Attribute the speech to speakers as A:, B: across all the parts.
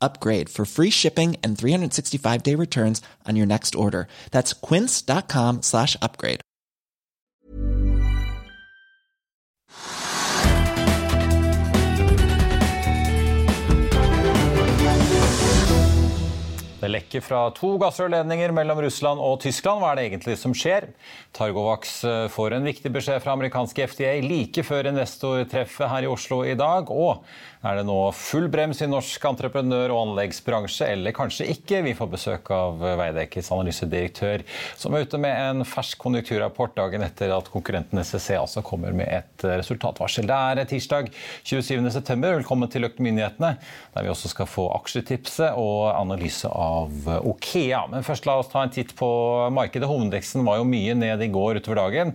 A: upgrade for free shipping and 365 day returns on your next order. That's quince.com slash upgrade.
B: Det lekker fra to gassrørledninger mellom Russland og Tyskland. Hva er det egentlig som skjer? Targovax eh, får en viktig beskjed fra amerikanske FDA like før investortreffet her i Oslo i dag. Og er det nå full brems i norsk entreprenør- og anleggsbransje, eller kanskje ikke? Vi får besøk av Veidekkes analysedirektør, som er ute med en fersk konjunkturrapport dagen etter at konkurrenten SSC altså kommer med et resultatvarsel. Det er tirsdag 27.9. Velkommen til Økonominyhetene, der vi også skal få aksjetipset og analyse av Okea. Men først la oss ta en titt på markedet. Hovedindeksen var jo mye ned i går utover dagen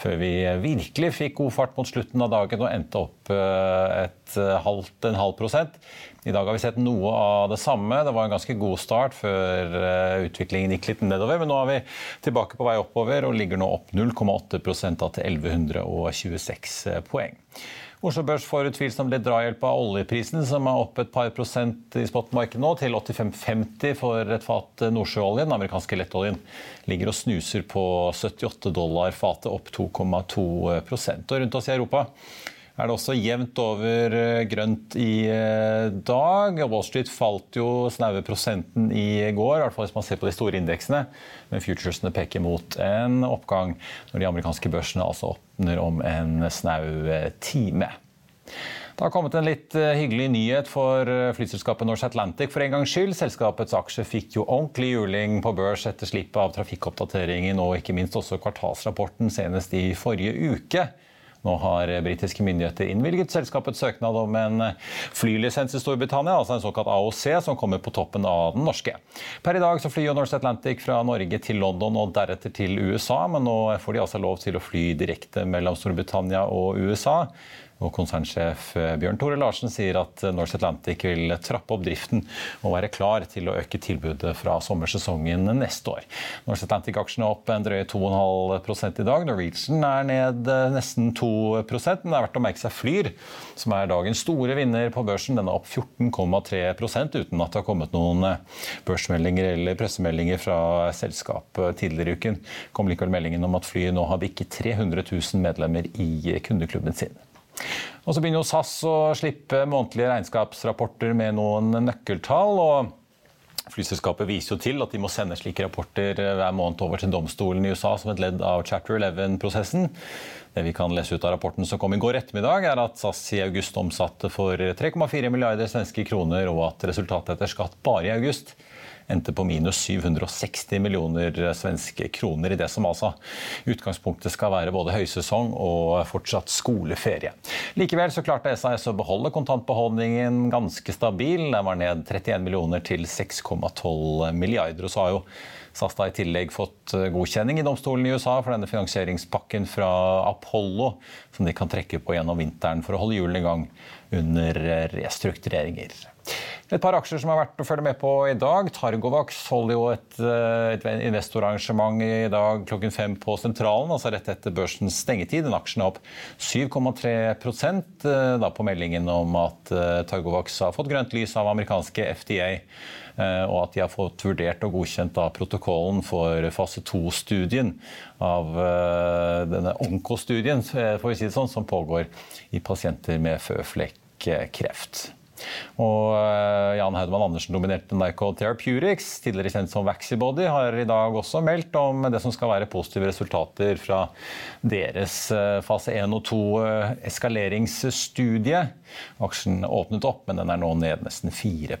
B: før vi virkelig fikk god fart mot slutten av dagen og endte opp eh, et halvt, en halv prosent. I dag har vi sett noe av det samme. Det var en ganske god start før eh, utviklingen gikk litt nedover. Men nå er vi tilbake på vei oppover og ligger nå opp 0,8% til 1126 poeng. Oslo Børs får utvilsomt litt drahjelp av oljeprisen, som er opp et par prosent i spotmarkedet nå, til 85,50 for et fat nordsjøolje. Den amerikanske lettoljen ligger og snuser på 78 dollar fatet, opp 2,2 Og Rundt oss i Europa er det også jevnt over eh, grønt i eh, dag. Wall Street falt jo snaue prosenten i går, i hvert fall hvis man ser på de store indeksene. Men futuresene peker mot en oppgang når de amerikanske børsene altså åpner om en snau eh, time. Det har kommet en litt hyggelig nyhet for flyselskapet Norse Atlantic for en gangs skyld. Selskapets aksje fikk jo ordentlig juling på børs etter slippet av trafikkoppdateringen og ikke minst også kvartalsrapporten senest i forrige uke. Nå har britiske myndigheter innvilget selskapets søknad om en flylisens i Storbritannia, altså en såkalt AOC, som kommer på toppen av den norske. Per i dag så flyr Norse Atlantic fra Norge til London og deretter til USA, men nå får de altså lov til å fly direkte mellom Storbritannia og USA. Og konsernsjef eh, Bjørn Tore Larsen sier at eh, Norse Atlantic vil trappe opp driften og være klar til å øke tilbudet fra sommersesongen neste år. Norse Atlantic-aksjene er opp en drøye 2,5 i dag. Norwegian er ned eh, nesten 2% men det er verdt å merke seg Flyr, som er dagens store vinner på børsen. Den er opp 14,3 uten at det har kommet noen børsmeldinger eller pressemeldinger fra selskapet tidligere i uken. kom likevel meldingen om at flyet nå har bikket 300 000 medlemmer i kundeklubben sin. Og så begynner jo SAS å slippe månedlige regnskapsrapporter med noen nøkkeltall. og Flyselskapet viser jo til at de må sende slike rapporter hver måned over til domstolen i USA som et ledd av Chapter 11-prosessen. Det vi kan lese ut av rapporten som kom i går ettermiddag, er at SAS i august omsatte for 3,4 milliarder svenske kroner, og at resultatet etter skatt bare i august endte på minus 760 millioner svenske kroner i det som altså utgangspunktet skal være både høysesong og fortsatt skoleferie. Likevel så klarte SAS å beholde kontantbeholdningen ganske stabil. Den var ned 31 millioner til 6,12 milliarder. og så har jo SAS har i tillegg fått godkjenning i domstolen i USA for denne finansieringspakken fra Apollo, som de kan trekke på gjennom vinteren for å holde hjulene i gang under restruktureringer. Et par aksjer som er verdt å følge med på i dag. Targovax holder jo et, eh, et investorarrangement i dag klokken fem på Sentralen, altså rett etter børsens stengetid. Den aksjen er opp 7,3 eh, da på meldingen om at eh, Targovax har fått grønt lys av amerikanske FDA. Og at de har fått vurdert og godkjent protokollen for fase to-studien av denne onkostudien si sånn, som pågår i pasienter med føflekkreft. Og eh, Jan Haudmann Andersen dominerte Nyco Therapeutics, tidligere kjent som Vaxibody, har i dag også meldt om det som skal være positive resultater fra deres eh, fase 1 og 2 eh, eskaleringsstudie. Aksjen åpnet opp, men den er nå ned nesten 4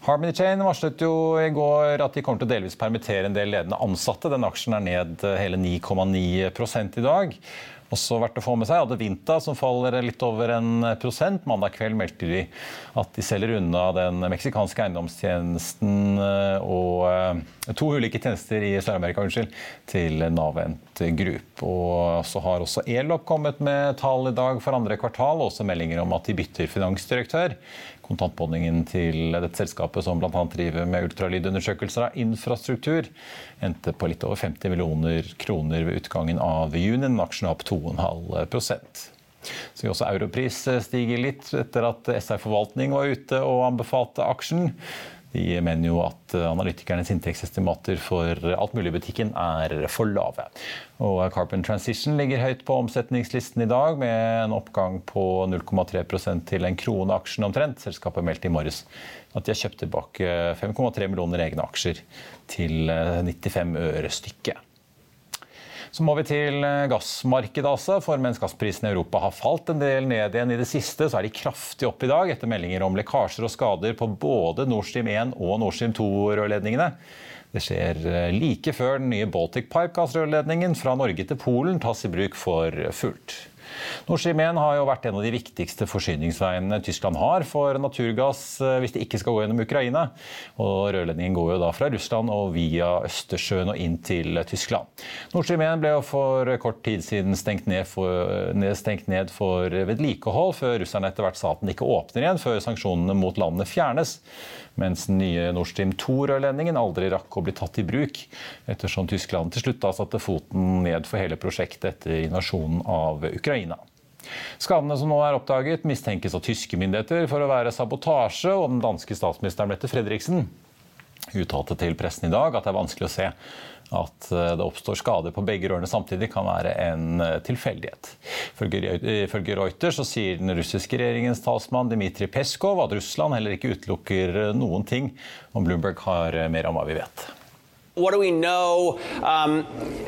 B: Harmony Chain varslet jo i går at de kommer til å delvis permittere en del ledende ansatte. Den aksjen er ned hele 9,9% i dag. Også verdt å få med seg Adevinta, som faller litt over en prosent. Mandag kveld meldte de at de selger unna den meksikanske eiendomstjenesten eh, og eh, to ulike tjenester i Sør-Amerika unnskyld, til Navent Group. Og så har også Elop kommet med tall i dag for andre kvartal, og også meldinger om at de bytter finansdirektør kontantbåndingen til dette selskapet, som bl.a. driver med ultralydundersøkelser av infrastruktur, endte på litt over 50 millioner kroner ved utgangen av juni. Aksjen opp 2,5 så også Europris stiger litt etter at SR Forvaltning var ute og anbefalte aksjen. De mener jo at analytikernes inntektsestimater for alt mulig i butikken er for lave. Og Carbon Transition ligger høyt på omsetningslisten i dag, med en oppgang på 0,3% til en krone aksjen omtrent. Selskapet meldte i morges at de har kjøpt tilbake 5,3 millioner egne aksjer til 95 øre stykket. Så må vi til eh, gassmarkedet, altså. For mens gassprisene i Europa har falt en del ned igjen i det siste, så er de kraftig opp i dag etter meldinger om lekkasjer og skader på både Nord Stream 1 og Nord Stream 2-rørledningene. Det skjer eh, like før den nye Baltic Pipe-gassrørledningen fra Norge til Polen tas i bruk for fullt. Nord Stream 1 har jo vært en av de viktigste forsyningsveiene Tyskland har for naturgass eh, hvis det ikke skal gå gjennom Ukraina. Og Rørledningen går jo da fra Russland og via Østersjøen og inn til Tyskland. Nord Stream 1 ble jo for kort tid siden stengt ned for, stengt ned for vedlikehold, før russerne etter hvert sa at den ikke åpner igjen før sanksjonene mot landet fjernes mens den nye Nord Stream 2-rørledningen aldri rakk å bli tatt i bruk, ettersom Tyskland til slutt da satte foten ned for hele prosjektet etter invasjonen av Ukraina. Skadene som nå er oppdaget, mistenkes av tyske myndigheter for å være sabotasje, og den danske statsministeren Mette Fredriksen uttalte til pressen i dag at det er vanskelig å se at eh, det oppstår skader på begge rørene samtidig, kan være en eh, tilfeldighet. Ifølge Reuters så sier den russiske regjeringens talsmann Dmitrij Peskov at Russland heller ikke utelukker eh, noen ting, og Bloomberg har mer om hva vi vet.
C: What do we know um,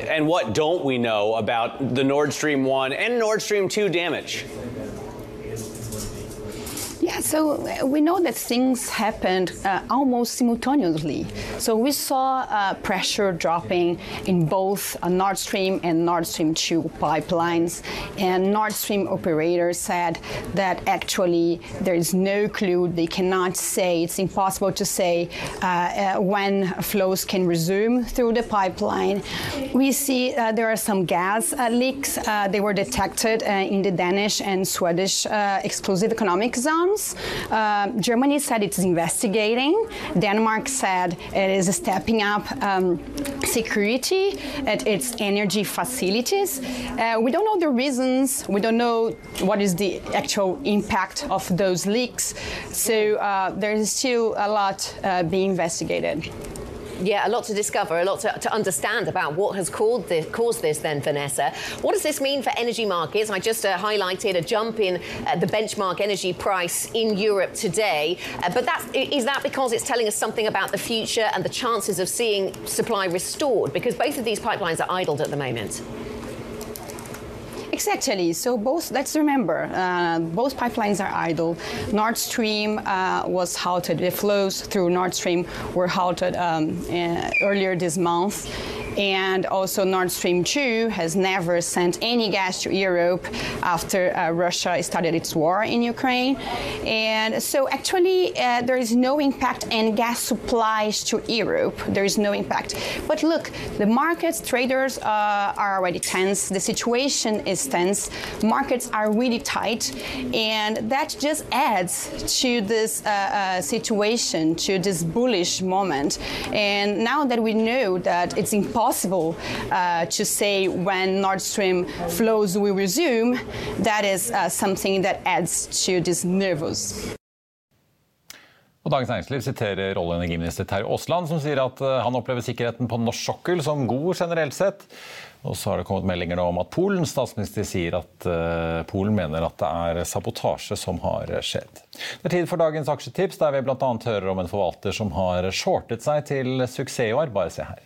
C: and what don't we know about the Nord Stream 1 and Nord Stream 2 damage?
D: Yeah, so uh, we know that things happened uh, almost simultaneously. So we saw uh, pressure dropping in both uh, Nord Stream and Nord Stream 2 pipelines. And Nord Stream operators said that actually there is no clue. They cannot say, it's impossible to say uh, when flows can resume through the pipeline. We see there are some gas leaks. they were detected in the Danish and Swedish exclusive economic zone. Uh, Germany said it's investigating. Denmark said it is stepping up um, security at its energy facilities. Uh, we don't know the reasons. We don't know what is the actual impact of those leaks. So uh, there is still a lot uh, being investigated.
E: Yeah, a lot to discover, a lot to, to understand about what has caused this, caused this, then, Vanessa. What does this mean for energy markets? I just uh, highlighted a jump in uh, the benchmark energy price in Europe today. Uh, but that, is is that because it's telling us something about the future and the chances of seeing supply restored? Because both of these pipelines are idled at the moment.
D: Exactly. So both, let's remember, uh, both pipelines are idle. Nord Stream uh, was halted. The flows through Nord Stream were halted um, uh, earlier this month. And also Nord Stream 2 has never sent any gas to Europe after uh, Russia started its war in Ukraine. And so actually uh, there is no impact in gas supplies to Europe. There is no impact. But look, the markets, traders uh, are already tense. The situation is tense. Markets are really tight. And that just adds to this uh, uh, situation, to this bullish moment. And now that we know that it's impossible uh, to say when Nord Stream flows will resume, that is uh, something that adds to this nervous.
B: Og Dagens Næringsliv siterer olje- og energiminister Terje Aasland, som sier at eh, han opplever sikkerheten på norsk sokkel som god generelt sett. Og så har det kommet meldinger om at Polens statsminister sier at uh, Polen mener at det er sabotasje som har skjedd. Det er tid for dagens aksjetips, der vi bl.a. hører om en forvalter som har shortet seg til suksessår. Bare se her.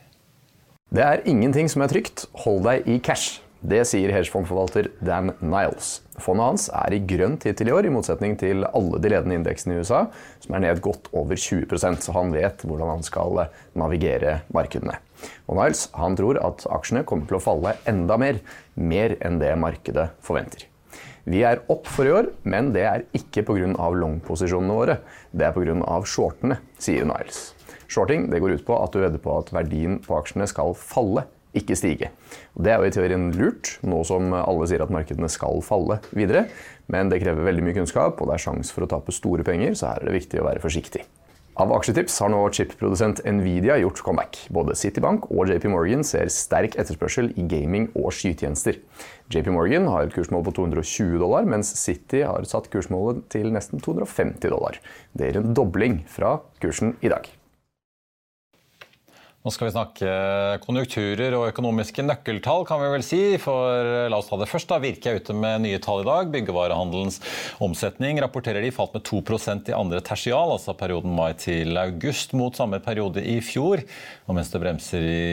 F: Det er ingenting som er trygt. Hold deg i cash. Det sier hedgefondforvalter Dan Niles. Fondet hans er i grønt hittil i år, i motsetning til alle de ledende indeksene i USA, som er ned godt over 20% så han vet hvordan han skal navigere markedene. Og Niles han tror at aksjene kommer til å falle enda mer, mer enn det markedet forventer. Vi er opp for i år, men det er ikke pga. long-posisjonene våre. Det er pga. shortene, sier Niles. Shorting det går ut på at du vedder på at verdien på aksjene skal falle ikke stige. Det er jo i teorien lurt, nå som alle sier at markedene skal falle videre. Men det krever veldig mye kunnskap, og det er sjanse for å tape store penger, så her er det viktig å være forsiktig. Av aksjetips har nå chipprodusent Nvidia gjort comeback. Både Citibank og JP Morgan ser sterk etterspørsel i gaming og skytjenester. JP Morgan har et kursmål på 220 dollar, mens City har satt kursmålet til nesten 250 dollar. Det er en dobling fra kursen i dag.
B: Nå skal vi snakke konjunkturer og økonomiske nøkkeltall, kan vi vel si. For la oss ta det først. da. Virke er ute med nye tall i dag. Byggevarehandelens omsetning rapporterer de falt med 2% i andre tertial, altså perioden mai til august, mot samme periode i fjor. Og mens det bremser i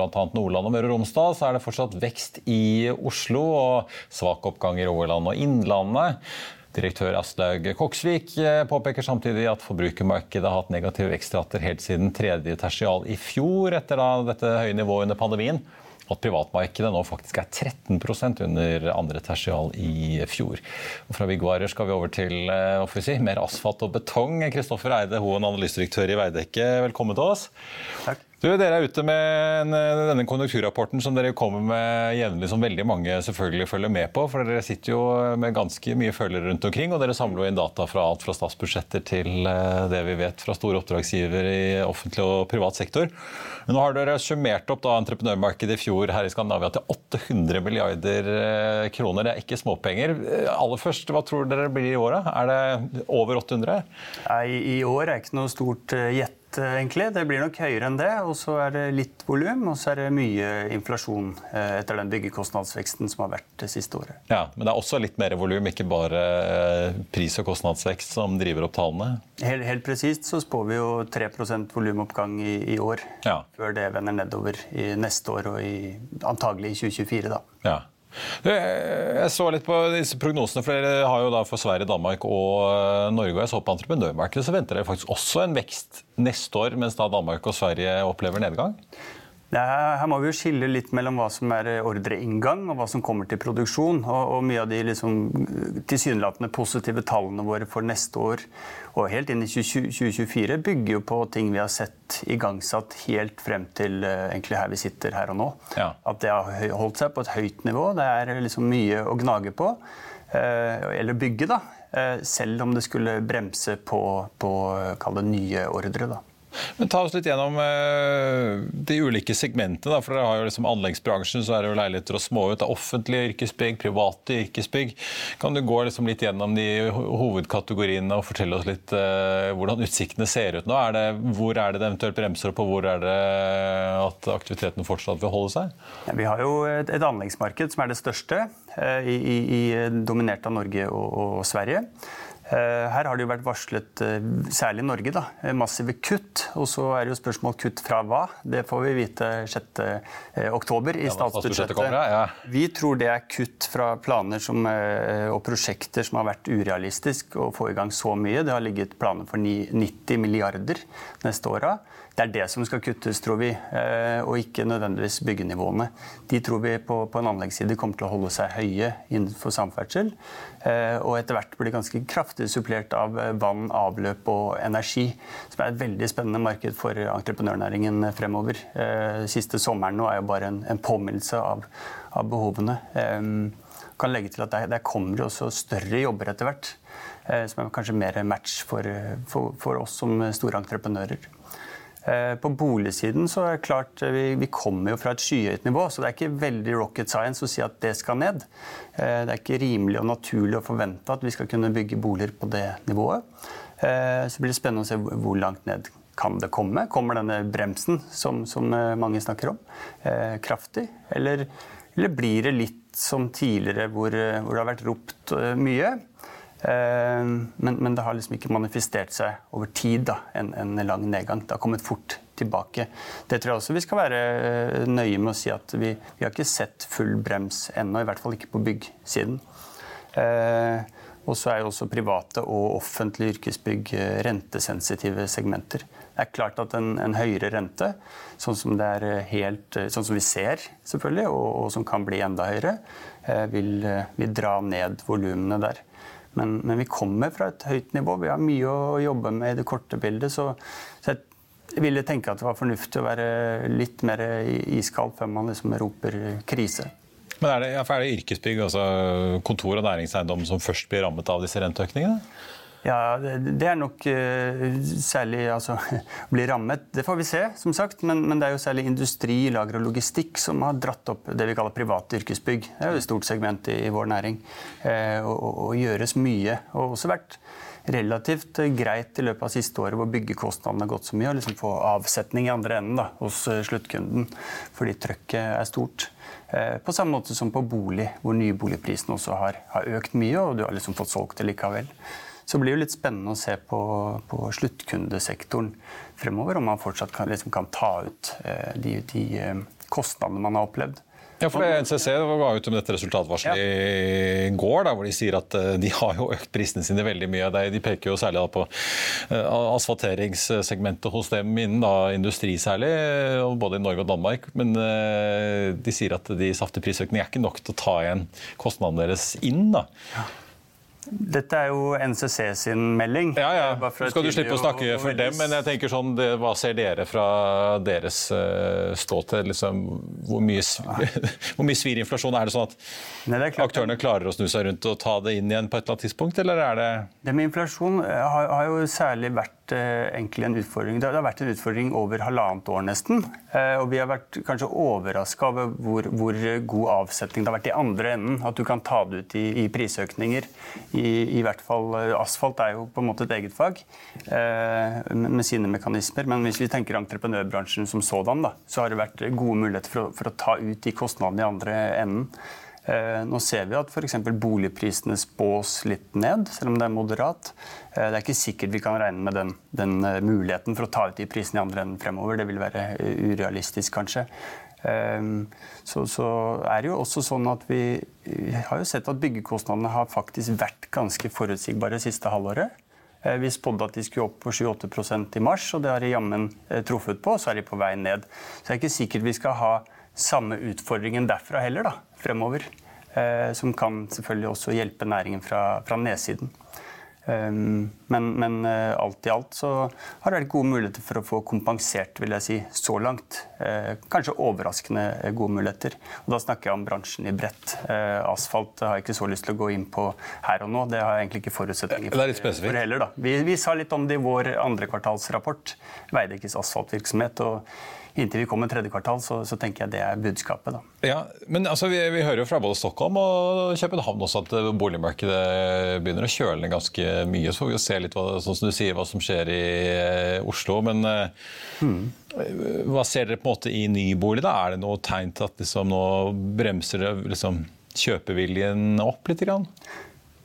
B: bl.a. Nordland og Møre og Romsdal, så er det fortsatt vekst i Oslo og svak oppgang i Rogaland og Innlandet. Direktør Aslaug Koksvik eh, påpeker samtidig at forbrukermarkedet har hatt negative vekstrater helt siden tredje tertial i fjor, etter dette høye nivået under pandemien. At privatmarkedet nå faktisk er 13% under andre tertial i fjor. Og fra byggvarer skal vi over til eh, si, mer asfalt og betong. Kristoffer Eide, Hoen, analysedirektør i Veidekke, velkommen til oss.
G: Takk.
B: Du, dere er ute med en, denne konjunkturrapporten som dere kommer med jevnlig, som veldig mange selvfølgelig følger med på. For dere sitter jo med ganske mye følgere rundt omkring, og dere samler jo inn data fra alt fra statsbudsjetter til eh, det vi vet fra store oppdragsgivere i offentlig og privat sektor. Men nå har dere summert opp da entreprenørmarkedet i fjor her i Skandinavia til 800 milliarder eh, kroner. Det er ikke småpenger. Eh, aller først, hva tror dere blir i året? Er det over 800?
G: Nei, I år er ikke noe stort gjett Eh, egentlig. Det blir nok høyere enn det. Og så er det litt volum, og så er det mye inflasjon eh, etter den byggekostnadsveksten som har vært det siste året.
B: Ja, Men det er også litt mer volum, ikke bare eh, pris- og kostnadsvekst som driver opp tallene?
G: Helt, helt presist så spår vi jo 3 volumoppgang i, i år. Ja. Før det vender nedover i neste år og i, antagelig i 2024, da.
B: Ja. Jeg så litt på disse prognosene, for dere har jo da for Sverige, Danmark og eh, Norge. og jeg så på entreprenørmarkedet, så venter dere faktisk også en vekst neste år, mens da Danmark og Sverige opplever nedgang?
G: Her må vi jo skille litt mellom hva som er ordreinngang og hva som kommer til produksjon. Og, og mye av de liksom, tilsynelatende positive tallene våre for neste år og helt inn i 2024 bygger jo på ting vi har sett igangsatt helt frem til uh, egentlig her vi sitter her og nå. Ja. At det har holdt seg på et høyt nivå. Det er liksom mye å gnage på. Uh, eller bygge, da. Selv om det skulle bremse på, på kall det nye ordre. da.
B: Men Ta oss litt gjennom uh, de ulike segmentene. for dere har jo liksom Anleggsbransjen så er det jo leiligheter og småhus. Det er offentlige yrkesbygg, private yrkesbygg. Kan du gå liksom litt gjennom de hovedkategoriene og fortelle oss litt uh, hvordan utsiktene ser ut nå? Er det, hvor er det det eventuelt bremser opp, og hvor er det at aktiviteten fortsatt vil holde seg?
G: Ja, vi har jo et, anleggsmarked som er det største, uh, i, i, dominert av Norge og, og Sverige. Eh, her har det jo vært varslet, eh, særlig i Norge, da, eh, massive kutt. Og så er det jo spørsmål kutt fra hva. Det får vi vite 6.10 i statsbudsjettet. Vi tror det er kutt fra planer som, og prosjekter som har vært urealistisk å få i gang så mye. Det har ligget planer for 90 milliarder neste åra. Det er det som skal kuttes, tror vi, eh, og ikke nødvendigvis byggenivåene. De tror vi på, på en anleggsside kommer til å holde seg høye innenfor samferdsel. Eh, og etter hvert blir ganske kraftig supplert av eh, vann, avløp og energi. Som er et veldig spennende marked for entreprenørnæringen fremover. Siste sommeren nå er jo bare en, en påminnelse av, av behovene. Kan legge til at Der, der kommer også større jobber etter hvert. Som er kanskje mer match for, for, for oss som store entreprenører. Eh, på boligsiden så er det klart eh, vi, kommer jo fra et skyhøyt nivå, så det er ikke veldig rocket science å si at det skal ned. Eh, det er ikke rimelig og naturlig å forvente at vi skal kunne bygge boliger på det nivået. Så blir det spennende å se hvor langt ned kan det komme. Kommer denne bremsen som, som mange snakker om, kraftig? Eller, eller, blir det litt som tidligere, hvor, hvor det har vært ropt mye? Eh, men, men, det har liksom ikke manifestert seg over tid, da, en, en, lang nedgang. Det har kommet fort tilbake. Det tror jeg også vi skal være eh, nøye med å si at vi, vi har ikke sett full brems ennå, i hvert fall ikke på byggsiden. Eh, og så er jo også private og offentlige yrkesbygg eh, rentesensitive segmenter. Det er klart at en, en høyere rente, sånn som, helt, sånn som, vi ser, selvfølgelig, og, og, som kan bli enda høyere, vil, vil dra ned volumene der. Men, men, vi kommer fra et høyt nivå. Vi har mye å jobbe med i det korte bildet. Så, så jeg ville tenke at det var fornuftig å være litt mer iskald før man liksom roper krise.
B: Men er det, er det yrkesbygg, altså kontor og næringseiendom, som først blir rammet av disse renteøkningene?
G: Ja, Det er nok uh, særlig altså, bli rammet. Det får vi se, som sagt. Men, men, det er jo særlig industri, lager og logistikk som har dratt opp det vi kaller private yrkesbygg. Det er jo et stort segment i, i vår næring. Uh, og, og, gjøres mye. Og også vært relativt greit i løpet av siste året hvor byggekostnadene har gått så mye. Og liksom få avsetning i andre enden da, hos eh, sluttkunden fordi trøkket er stort. På samme måte som på bolig, hvor nyboligprisen også har, har økt mye, og du har liksom fått solgt det likevel. Så blir det litt spennende å se på, på sluttkundesektoren fremover, om man fortsatt kan, liksom kan ta ut eh, de, de, eh, kostnadene man har opplevd.
B: Ja, for det NCC ga ut om dette resultatvarselet ja. i går, da, hvor de sier at eh, de har jo økt prisene sine veldig mye. De peker jo særlig på asfalteringssegmentet hos dem innen da, industri særlig, både i Norge og Danmark. Men de sier at de saftige prisøkningene er ikke nok til å ta igjen kostnadene deres inn. da.
G: Dette er jo NCC sin melding.
B: Ja, ja. Nå skal du slippe å snakke for dem, men jeg tenker sånn, det, hva ser dere fra deres uh, ståsted? Liksom, hvor, mye, hvor mye svir inflasjon? Er det sånn at Nei, det aktørene klarer å snu seg rundt og ta det inn igjen på et eller annet tidspunkt, eller er det
G: Det med inflasjon eh, har, har jo særlig vært Eh, egentlig en utfordring. Det har vært en utfordring over halvannet år nesten. Eh, og vi har vært kanskje overraska over hvor, hvor, god avsetning det har vært i andre enden. At du kan ta det ut i, i prisøkninger. I, I, hvert fall eh, asfalt er jo på en måte et eget fag med sine mekanismer. Men hvis vi tenker entreprenørbransjen som sådan, da, så har det vært gode muligheter for å, for å ta ut de kostnadene i andre enden. Eh, nå ser vi at f.eks. boligprisene spås litt ned, selv om det er moderat. Eh, det er ikke sikkert vi kan regne med den, den eh, muligheten for å ta ut de prisene i andre enden fremover. Det vil være urealistisk, kanskje. Så, så, er det jo også sånn at vi har jo sett at byggekostnadene har faktisk vært ganske forutsigbare siste halvåret. Vi spådde at de skulle opp på 7-8 i mars, og det har de jammen truffet på. Så er de på vei ned. Så det er ikke sikkert vi skal ha samme utfordringen derfra heller, da, fremover. Eh, som kan selvfølgelig også hjelpe næringen fra, fra nedsiden. Um, men, men uh, alt i alt så har det vært gode muligheter for å få kompensert, vil jeg si, så langt. Kanskje overraskende gode muligheter. Og da snakker jeg om bransjen i bredt. Asfalt har jeg ikke så lyst til å gå inn på her og nå. Det har jeg egentlig ikke forutsetninger for, for heller. Da. Vi, vi, sa litt om det i vår andre kvartalsrapport, Veidekkes asfaltvirksomhet. og inntil vi kommer tredje kvartal, så, så, tenker jeg det er budskapet. Da.
B: Ja, men altså, vi, vi, hører jo fra både Stockholm og København også at boligmarkedet begynner å kjøle ganske mye. Så får vi se litt hva, sånn som du sier, hva som skjer i uh, Oslo. Men hmm. hva ser dere på en måte i nybolig? da? Er det noe tegn til at liksom, nå bremser det liksom, kjøpeviljen opp litt? Grann?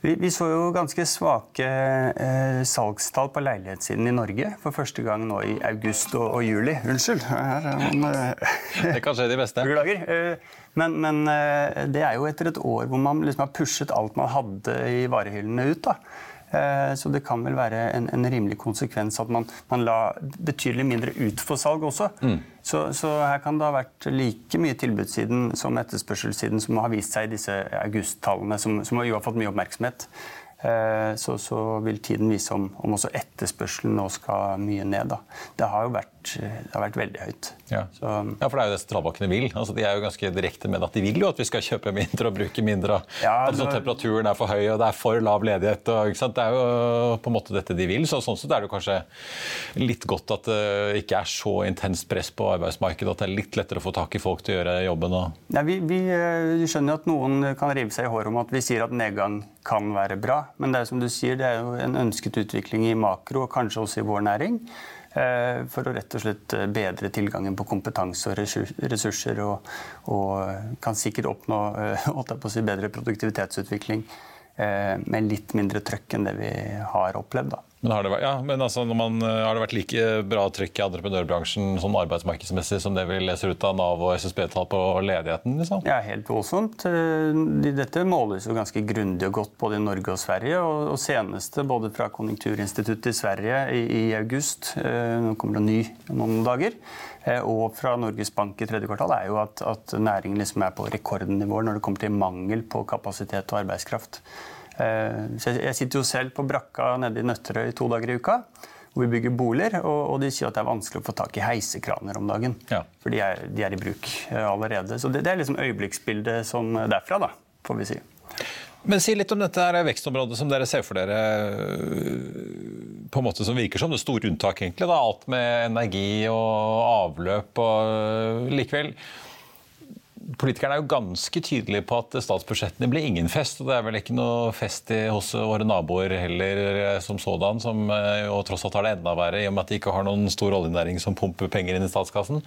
G: Vi, vi, så jo ganske svake eh, salgstall på leilighetssiden i Norge for første gang nå i august og, og juli. Unnskyld. Her,
B: man, eh, det kan skje de beste.
G: Beklager. Eh, men, men eh, det er jo etter et år hvor man liksom har pushet alt man hadde i varehyllene ut. da. Eh, så det kan vel være en, en rimelig konsekvens at man, man la betydelig mindre ut for salg også. Mm. Så, så, her kan det ha vært like mye tilbudssiden som etterspørselssiden som har vist seg i disse augusttallene, som, som jo har fått mye oppmerksomhet. Eh, så, så, vil tiden vise om, om, også etterspørselen nå skal mye ned. Da. Det har jo vært, har vært veldig høyt.
B: Ja. Så, ja. for det er jo det sentralbankene vil. Altså, de er jo ganske direkte med at de vil jo at vi skal kjøpe mindre og bruke mindre. Ja, altså, temperaturen er for høy og det er for lav ledighet. Og, det er jo på en måte dette de vil. Så sånn sett er det kanskje litt godt at det ikke er så intenst press på arbeidsmarkedet. At det er litt lettere å få tak i folk til å gjøre jobben. Og...
G: Ja, vi, vi, eh, vi skjønner at noen kan rive seg i håret om at vi sier at nedgang kan være bra. Men det er som du sier, det er jo en ønsket utvikling i makro, og kanskje også i vår næring. Eh, for å rett og slett eh, bedre tilgangen på kompetanse og ressurser. Og, og kan sikkert oppnå eh, si, bedre produktivitetsutvikling med litt mindre trøkk enn det vi har opplevd. Da.
B: Men har det vært, ja, men altså, man, eh, har det vært like bra trykk i entreprenørbransjen sånn arbeidsmarkedsmessig som det vi leser ut av Nav og SSB-tall på ledigheten? Liksom?
G: Ja, helt voldsomt. Eh, dette måles jo ganske grundig og godt både i Norge og Sverige. Og, og seneste både fra Konjunkturinstituttet i Sverige i, i august, eh, nå kommer det ny om noen dager, og fra Norges Bank i tredje kvartal, er jo at, at næringen liksom er på rekordnivåer når det kommer til mangel på kapasitet og arbeidskraft. Eh, jeg sitter jo selv på brakka nede i Nøtterøy to dager i uka. Hvor vi bygger boliger, og, de sier at det er vanskelig å få tak i heisekraner om dagen. Ja. For de er, de er, i bruk eh, allerede. Så det, det er liksom øyeblikksbildet som derfra, da, får vi si.
B: Men si litt om dette her vekstområdet som dere ser for dere på en måte som virker som det store unntak, egentlig. Da. Alt med energi og avløp og likevel politikerne er jo ganske tydelige på at statsbudsjettene blir ingen fest. Og det er vel ikke noe fest hos våre naboer heller eh, som sådan, som eh, tross alt har det enda verre i og med at de ikke har noen stor oljenæring som pumper penger inn i statskassen.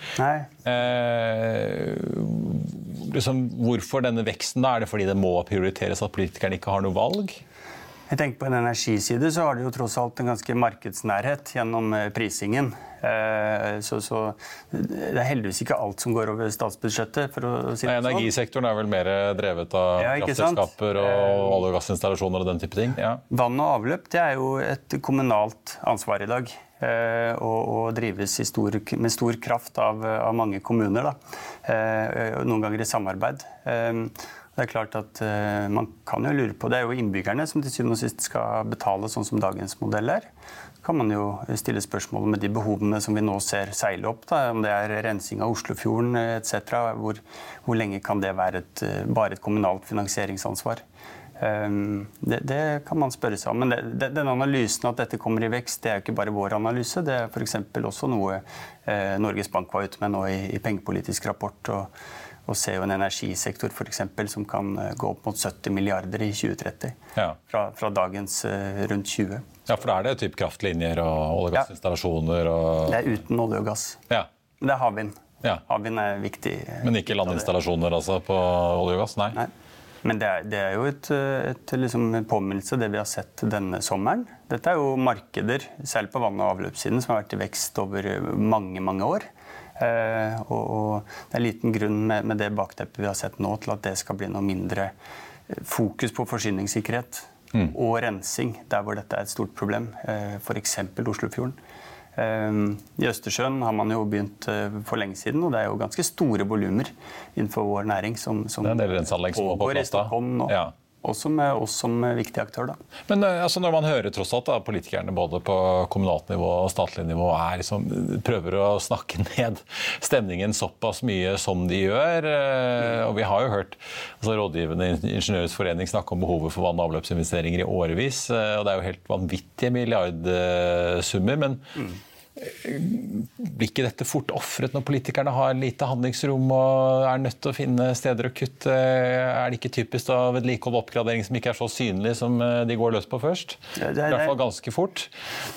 B: Eh, liksom, hvorfor denne veksten? da? Er det fordi det må prioriteres at politikerne ikke har noe valg?
G: Jeg tenker På en energiside så har de jo tross alt en ganske markedsnærhet gjennom eh, prisingen. Eh, så, så, det er heldigvis ikke alt som går over statsbudsjettet. for å si
B: det sånn. Energisektoren er vel mer drevet av ja, kraftselskaper og eh, olje- og gassinstallasjoner og den type ting? Ja.
G: Vann og avløp det er jo et kommunalt ansvar i dag. Og, og drives stor, med stor kraft av, av mange kommuner. Da. Noen ganger i samarbeid. Det er klart at uh, Man kan jo lure på, det er jo innbyggerne som til syvende og sist skal betale sånn som dagens modell er. Så kan man jo stille spørsmål med de behovene som vi nå ser seile opp. Da, om det er rensing av Oslofjorden etc. Hvor, hvor lenge kan det være et, uh, bare et kommunalt finansieringsansvar? Um, det, det, kan man spørre seg om. Men det, det, den analysen at dette kommer i vekst, det er jo ikke bare vår analyse. Det er f.eks. også noe eh, Norges Bank var ute med nå i, i pengepolitisk rapport. og og ser jo en energisektor for eksempel, som kan eh, gå opp mot 70 milliarder i 2030. Ja. Fra, fra, dagens uh, rundt 20.
B: Ja, For da er det typ kraftlinjer og olje- og gassinstallasjoner? Og...
G: Det er uten olje og gass. Ja. Det er havvind. Ja. Havvind er viktig.
B: Eh, Men ikke landinstallasjoner altså, på olje og gass? Nei. Nei.
G: Men det er, det er, jo et, et liksom, påminnelse, det vi har sett denne sommeren. Dette er jo markeder, særlig på vann- og avløpssiden, som har vært i vekst over mange, mange år. Eh, og, og, det er liten grunn med, med, det bakteppet vi har sett nå, til at det skal bli noe mindre eh, fokus på forsyningssikkerhet mm. og rensing der hvor dette er et stort problem, eh, f.eks. Oslofjorden. I Østersjøen har man jo begynt for lenge siden, og det er jo ganske store volumer innenfor vår næring som, som pågår i Stockholm nå. Ja også med oss som viktig aktør. Da.
B: Men eh, altså, når man hører tross alt da, politikerne både på kommunalt nivå og statlig nivå er, liksom, prøver å snakke ned stemningen såpass mye som de gjør mm. og Vi har jo hørt altså, Rådgivende Ingeniørers Forening snakke om behovet for vann- og avløpsinvesteringer i årevis. Eh, og Det er jo helt vanvittige milliardsummer. men mm. Blir ikke dette fort ofret når politikerne har lite handlingsrom og er nødt til å finne steder å kutte? Er det ikke typisk da vedlikehold og oppgradering som ikke er så synlig som eh, de går løs på først? Det, det, I hvert fall ganske fort.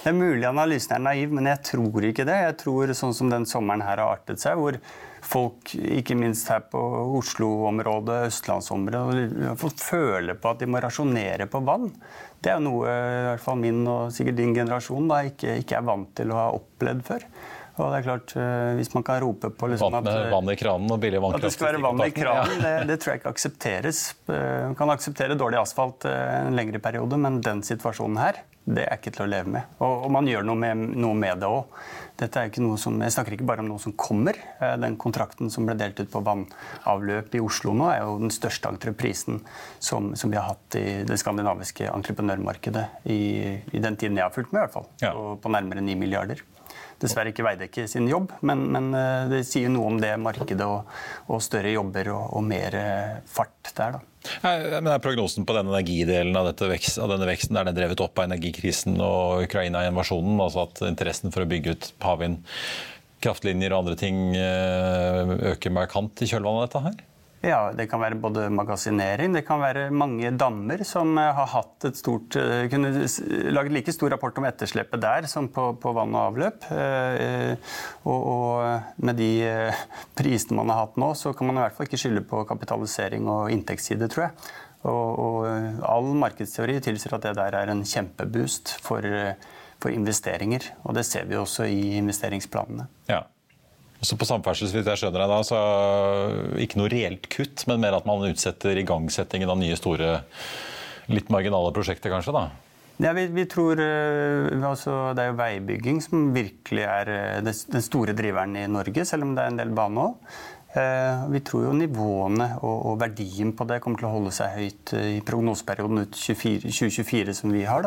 G: Det er mulig analysen er naiv, men jeg tror ikke det. Jeg tror sånn som den sommeren her har artet seg, hvor folk, ikke minst her på Oslo-området, østlandsområdet, har fått føle på at de må rasjonere på vann. Det er noe i hvert fall min og sikkert din generasjon da, ikke, ikke, er vant til å ha opplevd før. Og det er klart, eh, Hvis man kan rope på liksom at, eh,
B: vann i kranen og billig vannkraft
G: at det skal være vann i kranen, det, det tror jeg ikke aksepteres. Eh, Man kan akseptere dårlig asfalt en lengre periode, men den situasjonen her, det er ikke til å leve med. Og, og man gjør noe med, noe med det òg. Dette er ikke noe som, Jeg snakker ikke bare om noe som kommer. Eh, Den kontrakten som ble delt ut på vannavløp i Oslo nå, er jo den største entreprisen som, som vi har hatt i det skandinaviske entreprenørmarkedet i, i den tiden jeg har fulgt med, i hvert fall.
B: Ja.
G: På, på nærmere 9 milliarder. Dessverre ikke Veidekke sin jobb, men, men eh, det sier noe om det markedet og, og større jobber og, og mer eh, fart der. da.
B: Men er prognosen på den energidelen av, vekst, av denne veksten er den drevet opp av energikrisen og Ukraina-invasjonen? Altså at interessen for å bygge ut havvind, kraftlinjer og andre ting eh, øker markant i kjølvannet av dette her?
G: Ja, Det kan være både magasinering, det kan være mange dammer som eh, har hatt et stort eh, Kunne laget like stor rapport om etterslepet der som på, på vann og avløp. Eh, Og, og med de prisene man har hatt nå, så kan man i hvert fall ikke skylde på kapitalisering og inntektsside, tror jeg. Og, og all markedsteori tilsier at det der er en kjempeboost for, for investeringer. Og det ser vi også i investeringsplanene.
B: Ja. Også på samferdsel, hvis jeg skjønner deg da, så ikke noe reelt kutt, men mer at man utsetter igangsettingen av nye store, litt marginale prosjekter kanskje da?
G: Ja, vi, vi tror eh, altså, Det er jo veibygging som virkelig er eh, den store driveren i Norge, selv om det er en del bane òg. Vi tror jo nivåene og, verdien på det kommer til å holde seg høyt eh, i prognoseperioden ut 24, 2024 som vi har.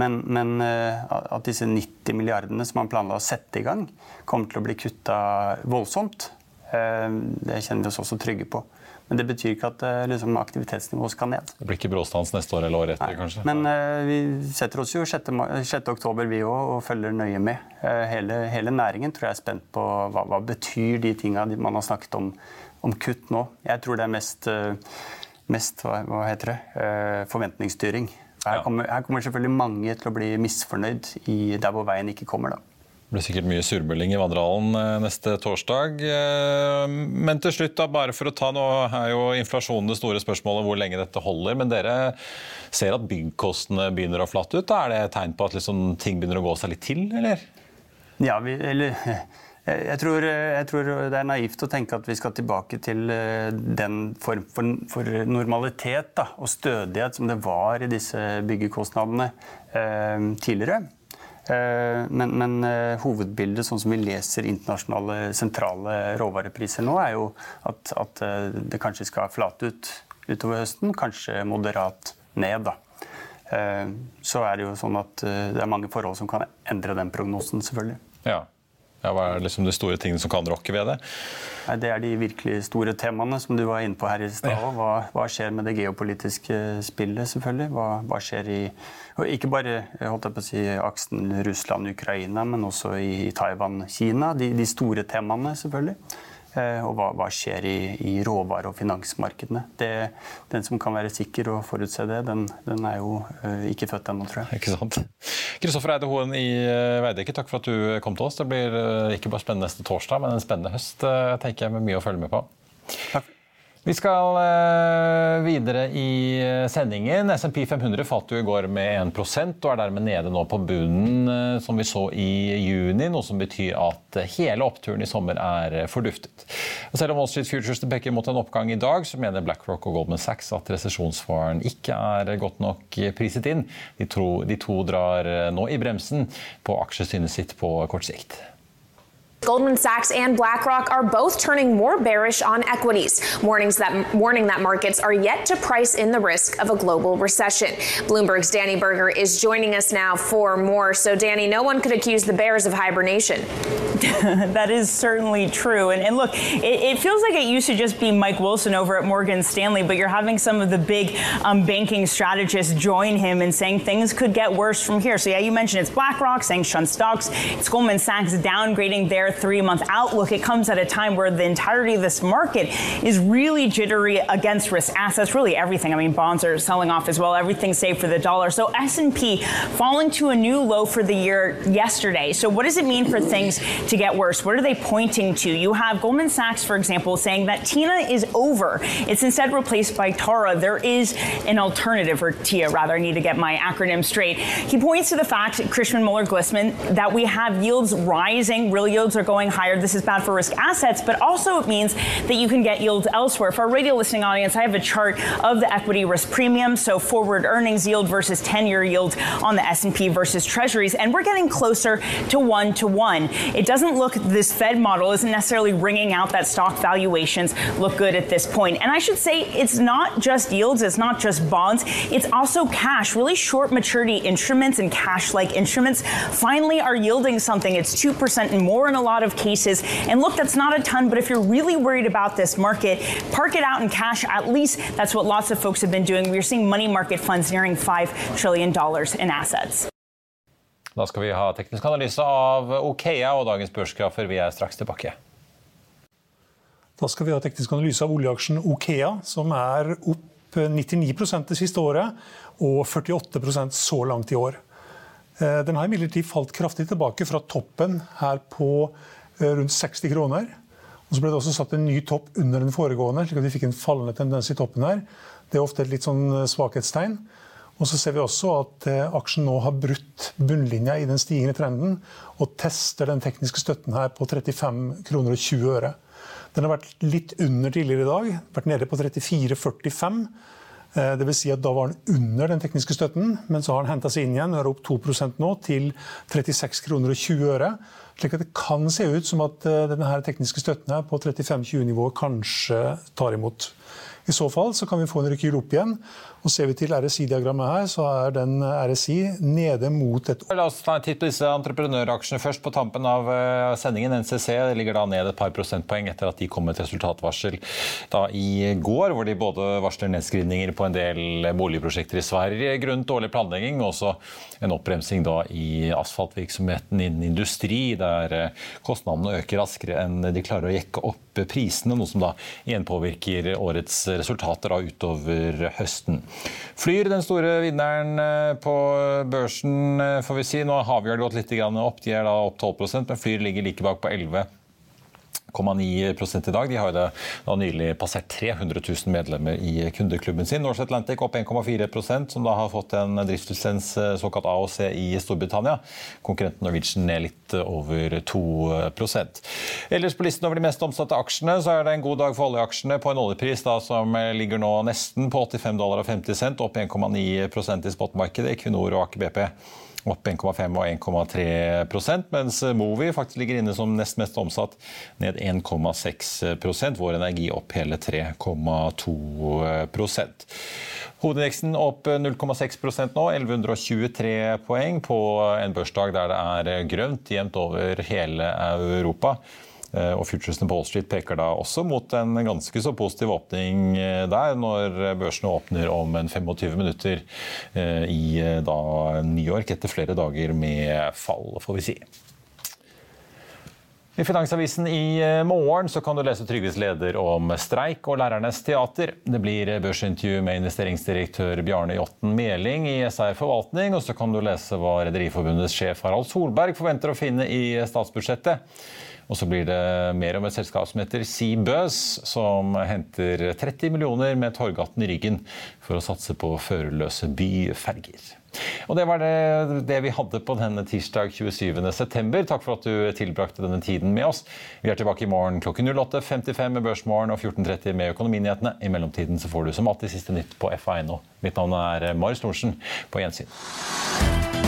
G: Men, men eh, at disse 90 milliardene som man planla å sette i gang, kommer til å bli kutta voldsomt, eh, det kjenner vi oss også trygge på. Men det betyr ikke at eh, liksom, aktivitetsnivået skal ned.
B: Det blir ikke bråstans neste år eller året etter, kanskje?
G: Men uh, vi setter oss jo 6. 6. oktober vi òg, og følger nøye med. Uh, hele, hele næringen tror jeg er spent på hva, hva betyr de tinga man har snakket om, om kutt nå. Jeg tror det er mest, uh, mest hva, hva heter det, forventningsstyring. Her
B: Ja.
G: kommer, her kommer selvfølgelig mange til å bli misfornøyd i der hvor veien ikke kommer. da.
B: Det blir sikkert mye surmuling i vandrehallen eh, neste torsdag. Eh, Men til slutt, da, bare for å ta Nå er jo inflasjonen det store spørsmålet hvor lenge dette holder. Men dere ser at byggkostene begynner å flatte ut? Er det et tegn på at liksom ting begynner å gå seg litt til, eller?
G: Ja, vi, eller jeg tror, jeg tror det er naivt å tenke at vi skal tilbake til eh, den form for, for normalitet da, og stødighet som det var i disse byggekostnadene eh, tidligere. Eh, men men eh, hovedbildet, sånn som vi leser internasjonale sentrale råvarepriser nå, er jo at, at eh, det kanskje skal flate ut utover høsten, kanskje moderat ned. da. Så er det jo sånn at det er mange forhold som kan endre den prognosen, selvfølgelig.
B: Ja. Ja hva er liksom de store tingene som kan rokke ved det?
G: Nei, Det er de virkelig store temaene som du var inne på her i stad.
B: Ja.
G: Hva, hva skjer med det geopolitiske spillet, selvfølgelig? Hva, hva skjer i og Ikke bare holdt jeg på å si, aksen Russland-Ukraina, men også i Taiwan-Kina. De, de store temaene, selvfølgelig. Eh, og hva, hva skjer i, i råvare- og finansmarkedene. Det, den som kan være sikker og forutse det, den, den er jo eh, ikke født ennå, tror jeg.
B: Ikke sant? Kristoffer Eide Hoen i eh, Veidekke, takk for at du kom til oss. Det blir ikke bare spennende neste torsdag, men en spennende høst, tenker jeg, med mye å følge med på.
G: Takk.
B: Vi skal eh, videre i eh, sendingen. SMP 500 falt jo i går med 1% og er dermed nede nå på bunnen, eh, som vi så i juni. Noe som betyr at hele oppturen i sommer er forduftet. Og selv om Wall Street Futures peker mot en oppgang i dag, så mener BlackRock og Goldman Sachs at resesjonsfaren ikke er godt nok priset inn. De to, de to drar nå i bremsen på aksjesynet sitt på kort sikt.
H: Goldman Sachs and BlackRock are both turning more bearish on equities, warnings that, warning that markets are yet to price in the risk of a global recession. Bloomberg's Danny Berger is joining us now for more. So, Danny, no one could accuse the bears of hibernation.
I: that is certainly true. And, and look, it, it, feels like it used to just be Mike Wilson over at Morgan Stanley, but you're having some of the big um, banking strategists join him and saying things could get worse from here. So, yeah, you mentioned it's BlackRock saying shun stocks, it's Goldman Sachs downgrading their three month outlook. It comes at a time where the entirety of this market is really jittery against risk assets, really everything. I mean, bonds are selling off as well, everything save for the dollar. So S&P falling to a new low for the year yesterday. So what does it mean for things to get worse? What are they pointing to? You have Goldman Sachs, for example, saying that TINA is over. It's instead replaced by TARA. There is an alternative, or TIA rather. I need to get my acronym straight. He points to the fact, Christian Muller Glissman, that we have yields rising, real yields are going higher, this is bad for risk assets, but also it means that you can get yields elsewhere. For our radio listening audience, I have a chart of the equity risk premium, so forward earnings yield versus 10-year yield on the S&P versus Treasuries, and we're getting closer to one to one. It doesn't look this Fed model isn't necessarily ringing out that stock valuations look good at this point. And I should say it's not just yields, it's not just bonds, it's also cash. Really short maturity instruments and cash-like instruments finally are yielding something. It's 2% and more in a lot of cases. And look, that's not a ton, but if you're really worried about this market, park it out in cash. At least that's what lots of folks have been doing. We're seeing money market funds nearing $5 trillion in assets.
B: Da skal vi ha teknisk analyse av Okea og dagens børsgrafer. Vi er straks tilbake.
J: Da skal vi ha teknisk analyse av oljeaksjen Okea, som er opp 99 det siste året og 48 så langt i år. Den har imidlertid falt kraftig tilbake fra toppen her på rundt 60 kroner. Og så ble det også satt en ny topp under den foregående, slik at vi fikk en fallende tendens i toppen her. Det er ofte et litt sånn svakhetstegn. Og så ser vi også at aksjen nå har brutt bunnlinja i den stigende trenden og tester den tekniske støtten her på 35 kroner og 20 øre. Den har vært litt under tidligere i dag, vært nede på 34,45. Det vil si at da var den under den tekniske støtten, men så har den henta seg inn igjen og er opp 2% nå til 36 kroner og 20 øre. Slik at det kan se ut som at denne tekniske støtten her på 35-20-nivået kanskje tar imot. I så fall så kan vi få en rekyl opp igjen. Og Ser vi til RSI-diagrammet her, så er den RSI nede mot et
B: La oss ta en titt på disse entreprenøraksjene først på tampen av sendingen. NCC ligger da ned et par prosentpoeng etter at de kom med et resultatvarsel da i går, hvor de både varsler nedskrivninger på en del boligprosjekter i Sverige grunnet dårlig planlegging, og også en oppbremsing da i asfaltvirksomheten innen industri, der kostnadene øker raskere enn de klarer å jekke opp prisene, noe som da igjen påvirker årets resultater da utover høsten. Flyr den store vinneren på børsen, får vi si. Nå har Havyard gått litt opp, de er da opp 12% men Flyr ligger like bak på 11 i dag. De har da nylig passert 300 000 medlemmer i kundeklubben sin. Norse Atlantic opp 1,4% som da har fått en driftslisens såkalt AOC i Storbritannia. Konkurrenten Norwegian ned litt over 2% Ellers på listen over de mest omsatte aksjene så er det en god dag for oljeaksjene på en oljepris da, som ligger nå nesten på 85 dollar og 50 cent, opp 1,9% i spotmarkedet. Equinor og Aker BP opp 1,5 og 1,3% mens Movi faktisk ligger inne som nest mest omsatt, ned 1,6% Vår Energi opp hele 3,2% Hovedindeksen opp 0,6% nå, 1123 poeng på en børsdag der det er grønt jevnt over hele Europa. Og Futuresene på Wall Street peker da også mot en ganske så positiv åpning der, når børsene åpner om en 25 minutter i da New York etter flere dager med fall, får vi si. I Finansavisen i morgen så kan du lese Trygves leder om streik og lærernes teater. Det blir børsintervju med investeringsdirektør Bjarne Jotten Meling i SR Forvaltning, og så kan du lese hva Rederiforbundets sjef Harald Solberg forventer å finne i statsbudsjettet. Og så blir det mer om et selskap som heter Seabuzz, som henter 30 millioner med Torgaten i ryggen for å satse på førerløse byferger. Og Det var det, det, vi hadde på denne tirsdag 27.9. Takk for at du tilbrakte denne tiden med oss. Vi er tilbake i morgen klokken 08.55 med Børsmorgen og 14.30 med Økonominyhetene. I mellomtiden så får du som alltid siste nytt på FA.no. Mitt navn er Marius Thorensen. På gjensyn.